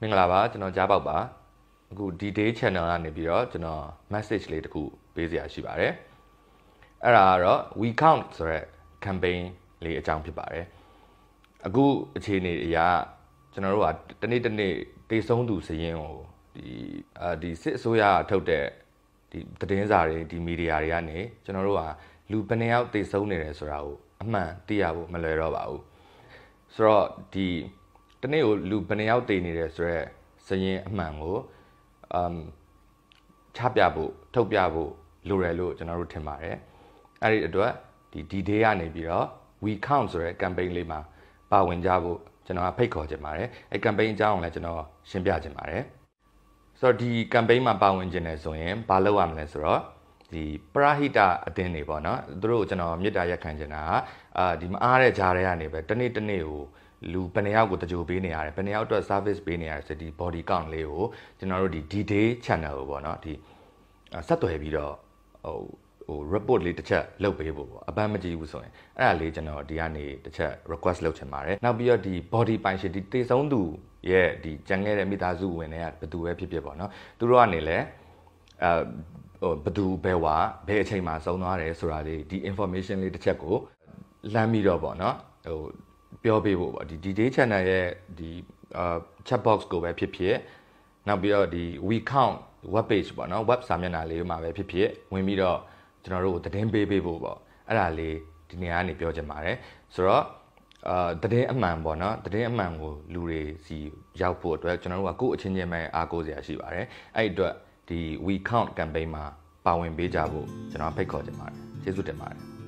မင်္ဂလာပါကျွန်တော်ကြားပေါက်ပါအခုဒီ day channel ကနေပြီးတော့ကျွန်တော် message လေးတစ်ခုပေးစရာရှိပါတယ်အဲ့ဒါကတော့ we count ဆိုတဲ့ campaign လေးအကြောင်းဖြစ်ပါတယ်အခုအခြေအနေအရာကျွန်တော်တို့ကတနေ့တနေ့တေဆုံးသူစရင်ကိုဒီအာဒီစစ်အစိုးရထုတ်တဲ့ဒီသတင်းစာတွေဒီမီဒီယာတွေကနေကျွန်တော်တို့ကလူဘယ်နှယောက်တေဆုံးနေတယ်ဆိုတာကိုအမှန်သိရဖို့မလွယ်တော့ပါဘူး ဆိုတော့ဒီတနေ့ကိုလူဘယ်နှယောက်တေနေတယ်ဆိုတော့စရင်အမှန်ကိုအမ်ချပြဖို့ထုတ်ပြဖို့လိုတယ်လို့ကျွန်တော်တို့ထင်ပါတယ်အဲ့ဒီအတွက်ဒီ D-Day ကနေပြီးတော့ we count ဆိုတဲ့ campaign လေးမှာပါဝင်ကြဖို့ကျွန်တော်ကဖိတ်ခေါ်ချင်ပါတယ်အဲ campaign အကြောင်းကိုလည်းကျွန်တော်ရှင်းပြချင်ပါတယ်ဆိုတော့ဒီ campaign မှာပါဝင်ခြင်းလဲဆိုရင်ဘာလုပ်ရမလဲဆိုတော့ ဒီပရဟိတအတင်းတွေပေါ့နော်သူတို့ကျွန်တော်မေတ္တာရက်ခံချင်တာကအာဒီမအားတဲ့ဂျားတွေကနေပဲတနေ့တနေ့ကိုလူဘယ်နှယောက်ကိုတကြိုပေးနေရတယ်ဘယ်နှယောက်အတွက် service ပေးနေရတယ်ဆိုဒီ body count လေးကိုကျွန်တော်တို့ဒီ D-Day channel ကိုပေါ့နော်ဒီဆက်သွယ်ပြီးတော့ဟိုဟို report လေးတစ်ချက်လုပ်ပေးဖို့ပေါ့အပန်းမကြည့်ဘူးဆိုရင်အဲ့ဒါလေးကျွန်တော်ဒီကနေတစ်ချက် request လုပ်ချင်ပါတယ်နောက်ပြီးတော့ဒီ body ပိုင်ရှင်ဒီတေဆုံးသူရဲ့ဒီကြံခဲ့တဲ့မိသားစုဝင်တွေကဘယ်သူပဲဖြစ်ဖြစ်ပေါ့နော်သူတို့ကနေလဲအဲ ဟိုဘယ်သူဘယ်ဝါဘယ်အချိန်မှာဆုံးသွားတယ်ဆိုတာလေးဒီ information လေးတစ်ချက်ကိုလမ်းပြီးတော့ပေါ့နော်ဟိုပြောပေးဖို့ပေါ့ဒီ D-Day channel ရဲ့ဒီအာ chat box ကိုပဲဖြစ်ဖြစ်နောက်ပြီးတော့ဒီ we count web page ပေါ့နော် web စာမျက်နှာလေးမှာပဲဖြစ်ဖြစ်ဝင်ပြီးတော့ကျွန်တော်တို့ကိုသတင်းပေးပေးဖို့ပေါ့အဲ့ဒါလေးဒီနေရာကနေပြောချင်ပါတယ်ဆိုတော့အာသတင်းအမှန်ပေါ့နော်သတင်းအမှန်ကိုလူတွေစီရောက်ဖို့အတွက်ကျွန်တော်တို့ကကိုယ့်အချင်းချင်းပဲအားကိုးစရာရှိပါတယ်အဲ့ဒီအတွက် ဒီ we count campaign မှာပါဝင်ပေးကြဖို့ကျွန်တော်ဖိတ်ခေါ်ချင်ပါတယ်ကျေးဇူးတင်ပါတယ်